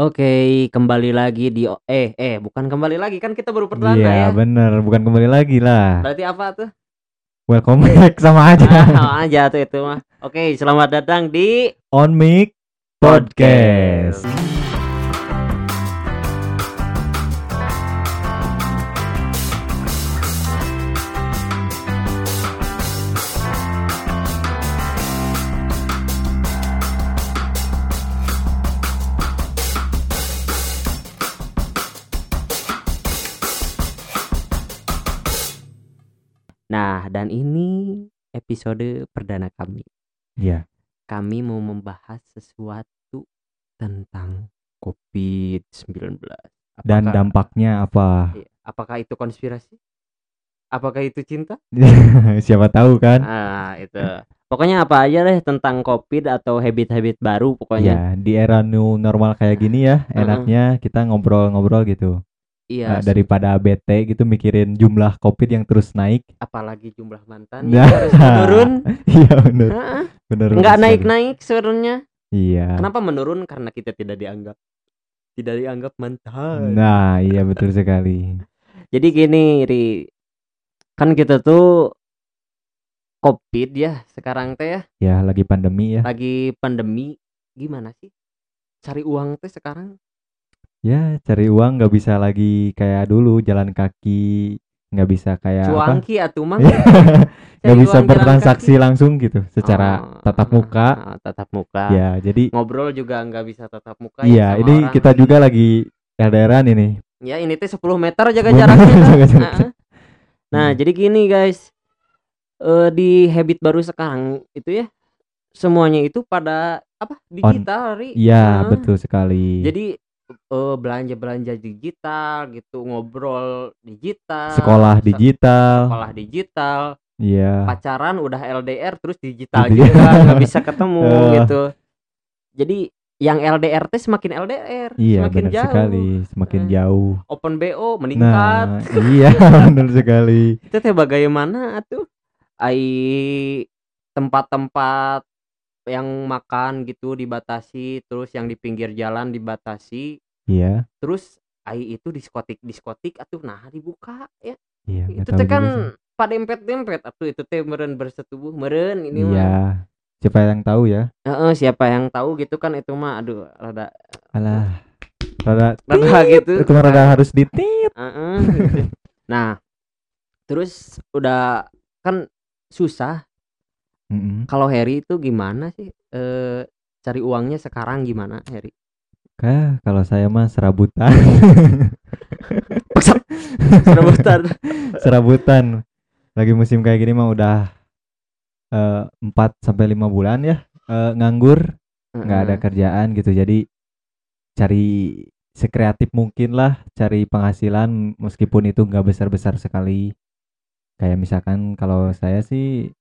Oke, kembali lagi di eh eh bukan kembali lagi kan kita baru perdana Iya ya. bener, bukan kembali lagi lah. Berarti apa tuh? Welcome back sama aja. Ah, sama aja tuh itu mah. Oke, selamat datang di On Mic Podcast. Nah, dan ini episode perdana kami. Iya. Kami mau membahas sesuatu tentang COVID-19. Dan dampaknya apa? Iya, Apakah itu konspirasi? Apakah itu cinta? Siapa tahu kan? Ah, itu. Pokoknya apa aja deh tentang COVID atau habit-habit baru pokoknya. Ya, di era new normal kayak gini ya, enaknya kita ngobrol-ngobrol gitu. Iya, Nah, daripada bete gitu mikirin jumlah Covid yang terus naik. apalagi jumlah mantan Nah. yang harus menurun. Iya bener, Heeh. bener. Nggak sekali. naik-naik sebenarnya. Iya. Kenapa menurun? Karena kita tidak dianggap tidak dianggap mantan. Nah, iya betul sekali. Jadi gini, Ri. Kan kita tuh Covid ya sekarang teh ya, Ya, lagi pandemi ya. lagi pandemi. Gimana sih? Cari uang teh sekarang Ya, cari uang nggak bisa lagi kayak dulu jalan kaki, nggak bisa kayak apa? cuangki atuh mah. Iya. Nggak bisa bertransaksi langsung gitu secara Oh, tatap muka. ah, tatap muka. Ya, jadi Ngobrol juga nggak bisa tatap muka. ya iya, sama ini orang. kita juga lagi LDRan ini. Ya ini teh 10 meter jaga 10 jaraknya. jaga jarak. Nah, Nah, Hmm. jadi gini guys. Eh di habit baru sekarang itu ya semuanya itu pada apa? Digital, Ri. Iya, Heeh. betul sekali. Jadi eh, belanja-belanja digital gitu, ngobrol digital. sekolah se- digital. Sekolah digital, Iya. pacaran udah LDR terus digital Gitu ya. juga, nggak bisa ketemu Eh. gitu. Jadi yang LDR teh semakin LDR, Iya, semakin jauh. sekali, semakin Eh. jauh. Open BO meningkat. Nah, iya, benar sekali. itu teh bagaimana tuh ai tempat-tempat yang makan gitu dibatasi terus yang di pinggir jalan dibatasi Iya, terus ai itu diskotik diskotik atuh nah dibuka ya iya. itu teh kan pada dempet dempet atuh itu teh meren bersetubuh meren ini mah Iya. Siapa yang tahu ya? Heeh, siapa yang tahu gitu kan itu mah aduh rada Alah. Rada rada gitu itu mah rada harus ditit. Heeh, gitu. nah terus udah kan susah Kalau Harry itu gimana sih? Eh cari uangnya sekarang gimana, Harry? Kah, kalau saya mah serabutan. Serabutan. serabutan. Lagi musim kayak gini mah udah eh, 4 sampai 5 bulan ya eh, nganggur, nggak ada kerjaan gitu. Jadi cari sekreatif mungkin lah cari penghasilan meskipun itu nggak besar-besar sekali. Kayak misalkan kalau saya sih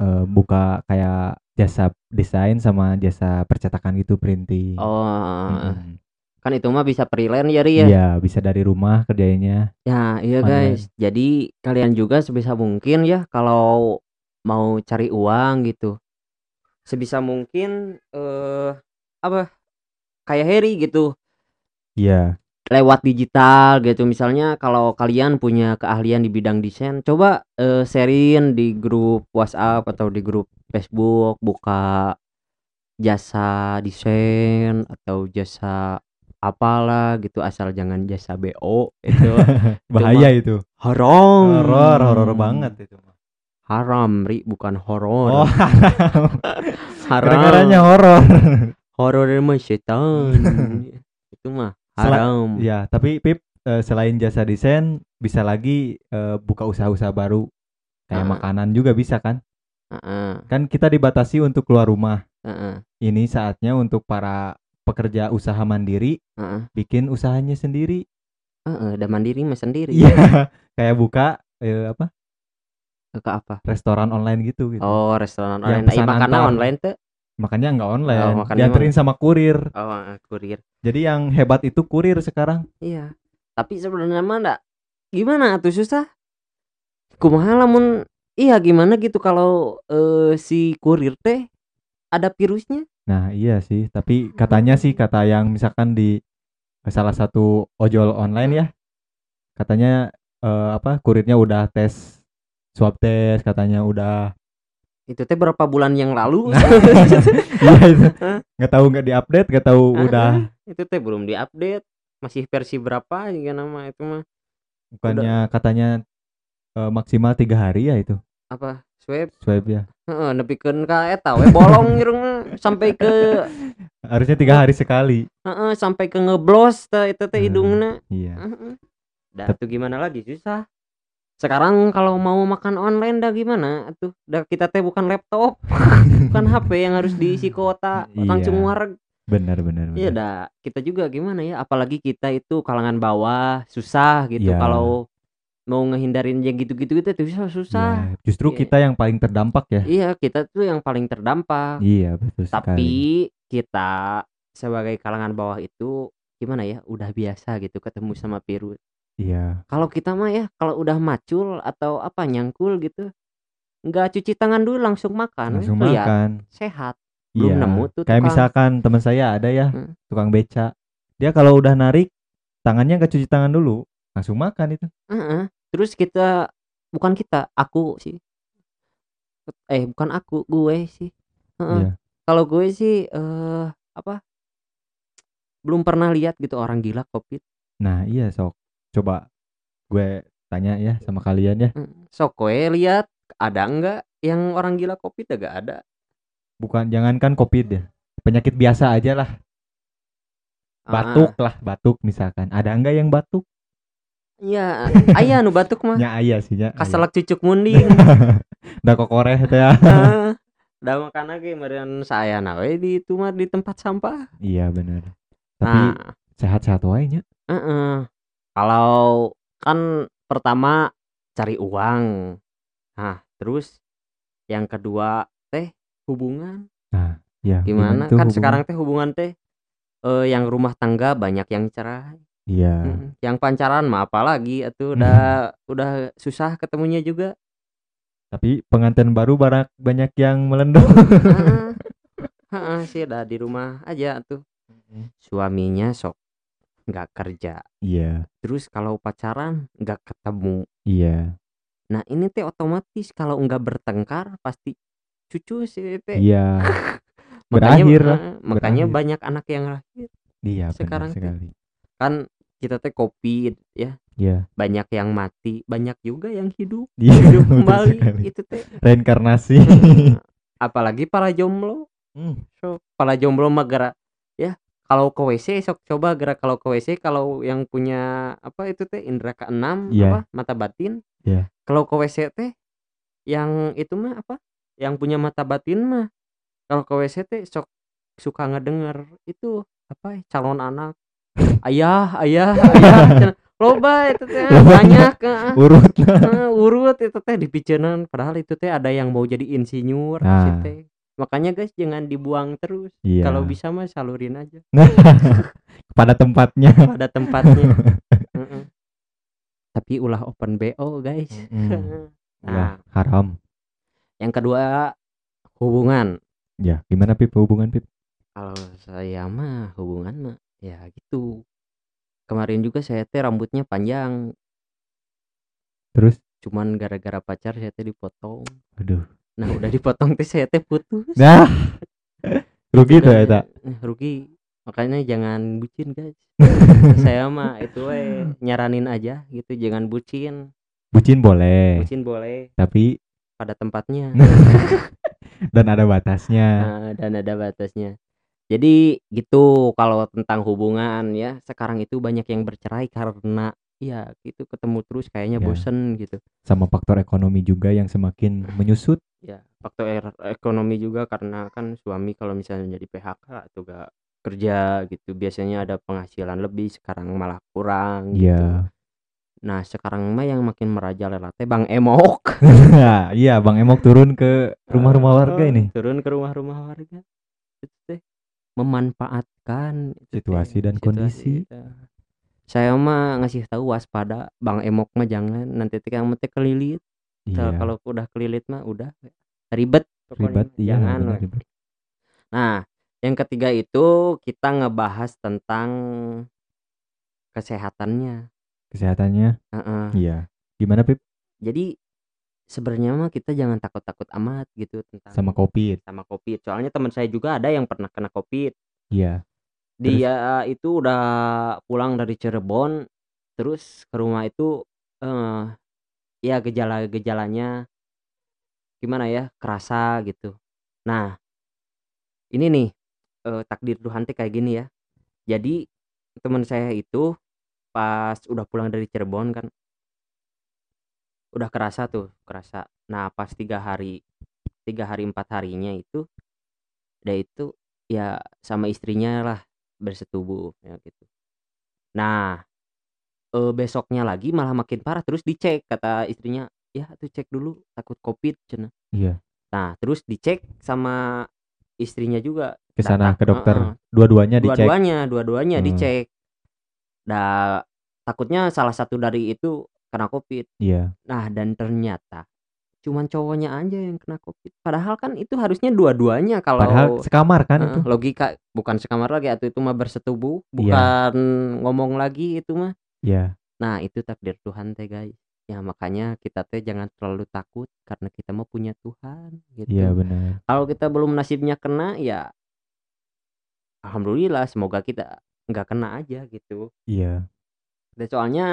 eh, buka kayak jasa desain sama jasa percetakan gitu printing. Oh, Mm-mm. kan itu mah bisa freelance ya, Ri ya. Iya, bisa dari rumah kerjainnya. Ya, iya Online. guys. Jadi kalian juga sebisa mungkin ya kalau mau cari uang gitu. Sebisa mungkin eh apa? Kayak Harry gitu. Iya. Lewat digital gitu. Misalnya kalau kalian punya keahlian di bidang desain coba eh, sharein di grup WhatsApp atau di grup Facebook buka jasa desain atau jasa apalah gitu asal jangan jasa BO itu. Bahaya itu. haram. Horor, horor banget itu. haram ri bukan horor. Oh, haram. Kedengarannya horor. horor mah setan. Itu mah Haram Ya, tapi Pip eh, selain jasa desain bisa lagi eh, buka usaha-usaha baru kayak Ah. makanan juga bisa kan? Heeh, Kan kita dibatasi untuk keluar rumah. heeh, Ini saatnya untuk para pekerja usaha mandiri heeh. bikin usahanya sendiri. Heeh, dan mandiri mah sendiri. Iya, kayak buka eh, apa? Ke apa? restoran online gitu gitu. Oh, restoran online. Nah, pesan makanan online tuh. Makanya nggak online, Oh, makannya dianterin sama kurir. Oh, kurir. Jadi yang hebat itu kurir sekarang. Iya. Tapi sebenarnya mah enggak gimana tuh susah. Kumaha lamun iya gimana gitu kalau eh, si kurir teh ada virusnya Nah, iya sih, tapi katanya sih kata yang misalkan di salah satu ojol online ya, katanya eh, apa kurirnya udah tes swab tes katanya udah Itu teh berapa bulan yang lalu? iya itu nggak tahu nggak diupdate nggak tahu Ah, udah itu teh belum diupdate. Masih versi berapa juga nama itu mah? bukannya katanya eh, maksimal tiga hari ya itu Apa? Swab. swab ya Heeh, nepikeun ka eta we bolong mah. sampai ke harusnya tiga hari sekali heeh, sampai ke ngeblos teh itu teh hidungna. iya Heeh. Dah tuh gimana lagi susah. Sekarang kalau mau makan online dah gimana tuh? Dah kita teh bukan laptop, bukan HP yang harus diisi kuota Iya. langsung warg. benar benar Iya dah, kita juga gimana ya? Apalagi kita itu kalangan bawah, susah gitu Iya. kalau mau ngehindarin yang gitu-gitu itu tuh susah susah. Iya, justru Iya. kita yang paling terdampak ya Iya, kita tuh yang paling terdampak. iya betul sekali Tapi kita sebagai kalangan bawah itu gimana ya? Udah biasa gitu ketemu sama virus. Iya Kalau kita mah ya, kalau udah macul atau apa nyangkul gitu, nggak cuci tangan dulu langsung makan, langsung lihat makan sehat. Belum Iya. nemu tuh Kayak tukang. misalkan teman saya ada ya, Hmm. tukang beca. Dia kalau udah narik tangannya nggak cuci tangan dulu, langsung makan itu. Heeh. Terus kita bukan kita, aku sih. Eh, bukan aku, gue sih. Heeh. Iya. Kalau gue sih eh apa? Belum pernah lihat gitu orang gila Covid. Nah, iya sok. Coba gue tanya ya sama kalian ya. Hmm. Sok gue lihat ada enggak yang orang gila Covid agak ada. Bukan jangankan Covid ya. Penyakit biasa aja lah. Batuk lah, batuk misalkan. Ada enggak yang batuk? Iya, aya nu batuk mah. Nya aya sih nya. aya. Kaselak cucuk munding. Da kokoreh teh ya. Heeh. Da makan lagi meureun saya nawe di itu mah di tempat sampah. Iya benar. Tapi Nah, sehat-sehat wae nya. Heeh. Kalau kan pertama cari uang. Nah, terus yang kedua teh hubungan. Ya, Gimana? kan hubungan? sekarang teh hubungan teh eh yang rumah tangga banyak yang cerai. Iya. Yang pancaran mah apalagi atuh udah udah susah ketemunya juga. Tapi pengantin baru barak banyak yang melendong. Heeh. Heeh, sih dah di rumah aja tuh. Suaminya sok nggak kerja. Iya, Terus kalau pacaran nggak ketemu. iya. Nah ini teh otomatis kalau nggak bertengkar pasti cucu sih teh. Iya. Makanya, Berakhir eh, makanya berakhir. banyak anak yang lahir. Iya, Sekarang sekali. Kan kita teh covid ya. Iya. Banyak yang mati, banyak juga yang hidup. Iya, Hidup kembali sekali. itu teh. Reinkarnasi. Apalagi para jomblo. Hmm, So, para jomblo mah kalau ke WC sok coba gerak kalau ke WC kalau yang punya apa itu teh indera keenam Iya. apa mata batin Iya. kalau ke WC teh yang itu mah apa yang punya mata batin mah kalau ke WC teh sok suka ngedenger itu apa calon anak ayah ayah ayah loba itu teh banyak eh, urut. eh, urut itu teh dipicenan padahal itu teh ada yang mau jadi insinyur Nah. si teh. Makanya guys jangan dibuang terus. Iya. kalau bisa mah salurin aja. Pada tempatnya. pada tempatnya. Tapi ulah open bo guys. Mm, nah. Haram. yang kedua hubungan. Ya, gimana Pip hubungan Pip? kalau saya mah hubungan mah ya gitu. Kemarin juga saya teh rambutnya panjang. Terus? Cuman gara-gara pacar saya teh dipotong. Aduh. Nah udah dipotong teh saya teh putus. Nah. Rugi tuh Udah- eta. eh, rugi. Makanya jangan bucin guys. Saya mah itu we nyaranin aja gitu jangan bucin. Bucin boleh, bucin boleh. Tapi pada tempatnya. Dan ada batasnya. Nah, dan ada batasnya. Jadi gitu kalau tentang hubungan ya. Sekarang itu banyak yang bercerai karena ya gitu ketemu terus kayaknya Ya. bosen gitu Sama faktor ekonomi juga yang semakin menyusut. ya faktor er- ekonomi juga karena kan suami kalau misalnya jadi PHK atau gak kerja gitu biasanya ada penghasilan lebih sekarang malah kurang gitu Iya. nah sekarang mah yang makin merajalela teh Bang Emok iya, Bang Emok turun ke rumah-rumah warga Oh, ini. turun ke rumah-rumah warga itu teh memanfaatkan itu Situasi dan kondisi. itu. Saya mah ngasih tahu waspada Bang Emok mah jangan nanti kamu teh kelilit Kalau- Iya. kalau udah kelilit mah udah ribet ribet iya jangan ribet. Nah, Yang ketiga itu kita ngebahas tentang kesehatannya. Kesehatannya? Heeh. Iya. Gimana, Pip? Jadi sebenarnya mah kita jangan takut-takut amat gitu tentang Sama Covid. sama Covid. Soalnya teman saya juga ada yang pernah kena Covid. Iya. Dia itu udah pulang dari Cirebon terus ke rumah itu eh ya gejala-gejalanya gimana ya? Kerasa gitu. Nah, ini nih eh, takdir Tuhan teh kayak gini ya. Jadi teman saya itu pas udah pulang dari Cirebon kan udah kerasa tuh kerasa nah pas tiga hari tiga hari empat harinya itu dia itu ya sama istrinya lah bersetubuh ya gitu nah eh, besoknya lagi malah makin parah terus dicek kata istrinya ya tuh cek dulu takut covid cina Iya. nah terus dicek sama istrinya juga Ke sana ke dokter. heeh. Dua-duanya dicek. dua-duanya dua-duanya Hmm. dicek nah takutnya salah satu dari itu kena covid Iya. nah dan ternyata cuman cowoknya aja yang kena covid padahal kan itu harusnya dua-duanya kalau Padahal sekamar kan Heeh, itu. logika bukan sekamar lagi atau itu mah bersetubuh Iya. bukan ngomong lagi itu mah Iya. nah itu takdir Tuhan teh guys ya makanya kita teh jangan terlalu takut karena kita mau punya Tuhan gitu Iya benar. kalau kita belum nasibnya kena ya alhamdulillah semoga kita nggak kena aja gitu Iya. dan soalnya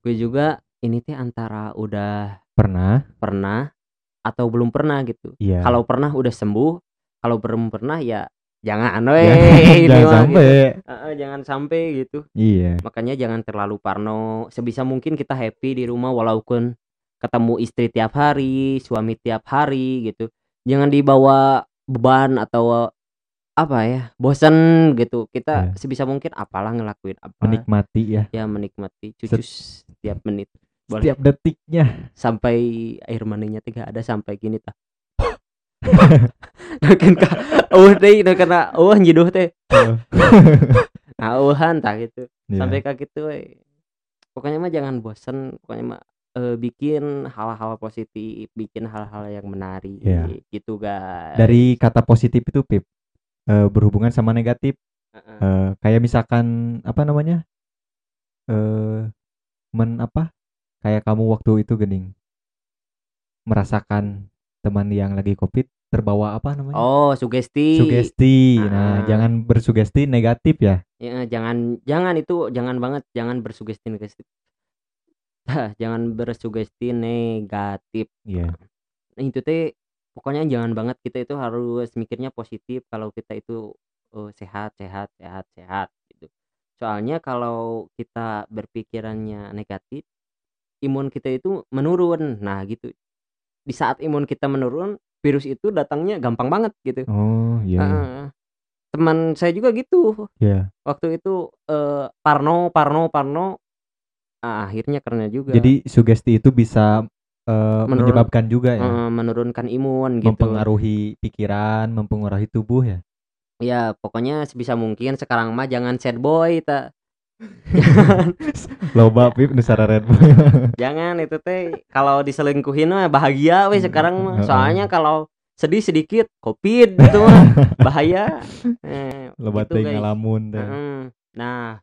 gue juga ini teh antara udah Pernah? pernah atau belum pernah gitu Iya. kalau pernah udah sembuh kalau belum pernah ya jangan Jangan- ini jangan mah sampai. gitu. Heeh, jangan sampai gitu Iya. makanya jangan terlalu parno sebisa mungkin kita happy di rumah walaupun ketemu istri tiap hari suami tiap hari gitu jangan dibawa beban atau apa ya bosan gitu kita Iya. sebisa mungkin apalah ngelakuin apa Menikmati ya. ya menikmati cucus setiap menit boleh Setiap detiknya. sampai air maninya teh gak ada sampai gini tah Nakin ka eueuh deui na karena eueuh nyiduh teh Heeh. nah eueuhan tah gitu Iya. sampai ka gitu we. pokoknya mah jangan bosen pokoknya mah eh, bikin hal-hal positif bikin hal-hal yang menarik Iya. gitu guys Dari kata positif itu Pip eh, berhubungan sama negatif. Heeh. Eh, kayak misalkan apa namanya? Eh men apa? Kayak kamu waktu itu gening merasakan teman yang lagi Covid terbawa apa namanya? oh sugesti Sugesti. Nah, Ah. jangan bersugesti negatif ya. Ya, jangan jangan itu jangan banget jangan bersugesti negatif jangan bersugesti negatif Iya. Nah, itu teh pokoknya jangan banget kita itu harus mikirnya positif kalau kita itu eh, sehat sehat sehat sehat gitu soalnya kalau kita berpikirannya negatif imun kita itu menurun nah gitu di saat imun kita menurun virus itu datangnya gampang banget gitu Oh, iya. iya. Heeh. teman saya juga gitu Iya. waktu itu eh, Parno Parno Parno ah, akhirnya karena juga Jadi sugesti itu bisa eh, Menurun- menyebabkan juga ya. menurunkan imun gitu mempengaruhi pikiran, mempengaruhi tubuh ya. ya pokoknya sebisa mungkin sekarang mah jangan sad boy ta Loba Pip nu Red Bull. jangan itu teh kalau diselingkuhin mah bahagia weh sekarang mah soalnya kalau sedih sedikit covid gitu mah bahaya eh, Loba gitu, teh ngalamun teh. Heeh. nah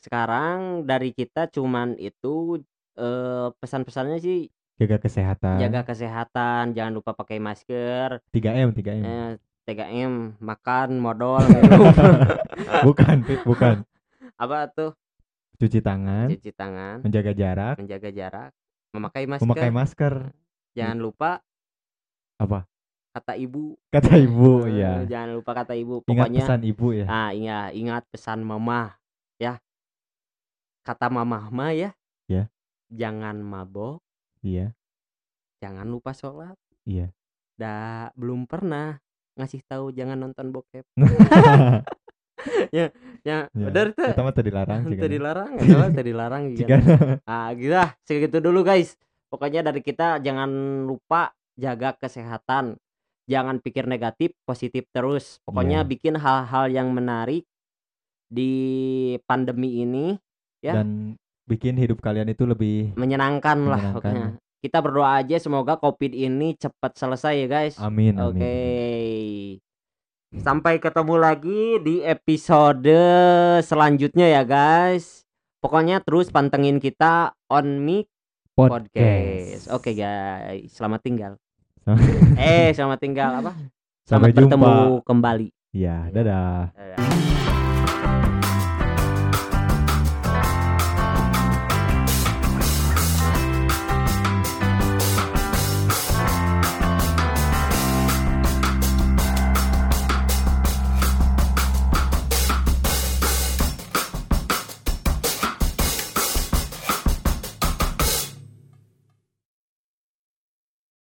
sekarang dari kita cuman itu eh, pesan-pesannya sih Jaga kesehatan. jaga kesehatan jangan lupa pakai masker 3M, 3M. eh, 3M makan modal bukan, Pip, bukan. Apa tuh? Cuci tangan, cuci tangan. Menjaga jarak, menjaga jarak. Memakai masker. Memakai masker. jangan lupa Apa? kata ibu. Kata ibu Eh, ya. jangan lupa kata ibu. Ingat pokoknya pesan ibu ya. ah ingat ingat pesan mama ya. Kata mama mah ya. Ya. jangan mabok. Iya, jangan lupa sholat. Iya. dah belum pernah ngasih tahu jangan nonton bokep ya Ya, teu dilarang itu cigana. dilarang itu mah teu dilarang gitu. Cigana. ah gitu lah segitu dulu guys pokoknya dari kita jangan lupa jaga kesehatan jangan pikir negatif positif terus pokoknya Iya. bikin hal-hal yang menarik di pandemi ini ya. Dan bikin hidup kalian itu lebih menyenangkan lah Menyenangkan. pokoknya kita berdoa aja semoga covid ini cepat selesai ya guys amin oke amin. Sampai ketemu lagi di episode selanjutnya ya guys. Pokoknya terus pantengin kita on mic podcast. Oke guys, selamat tinggal. eh, selamat tinggal apa? Sampai Selamat bertemu jumpa. kembali. Ya, dadah. Dadah.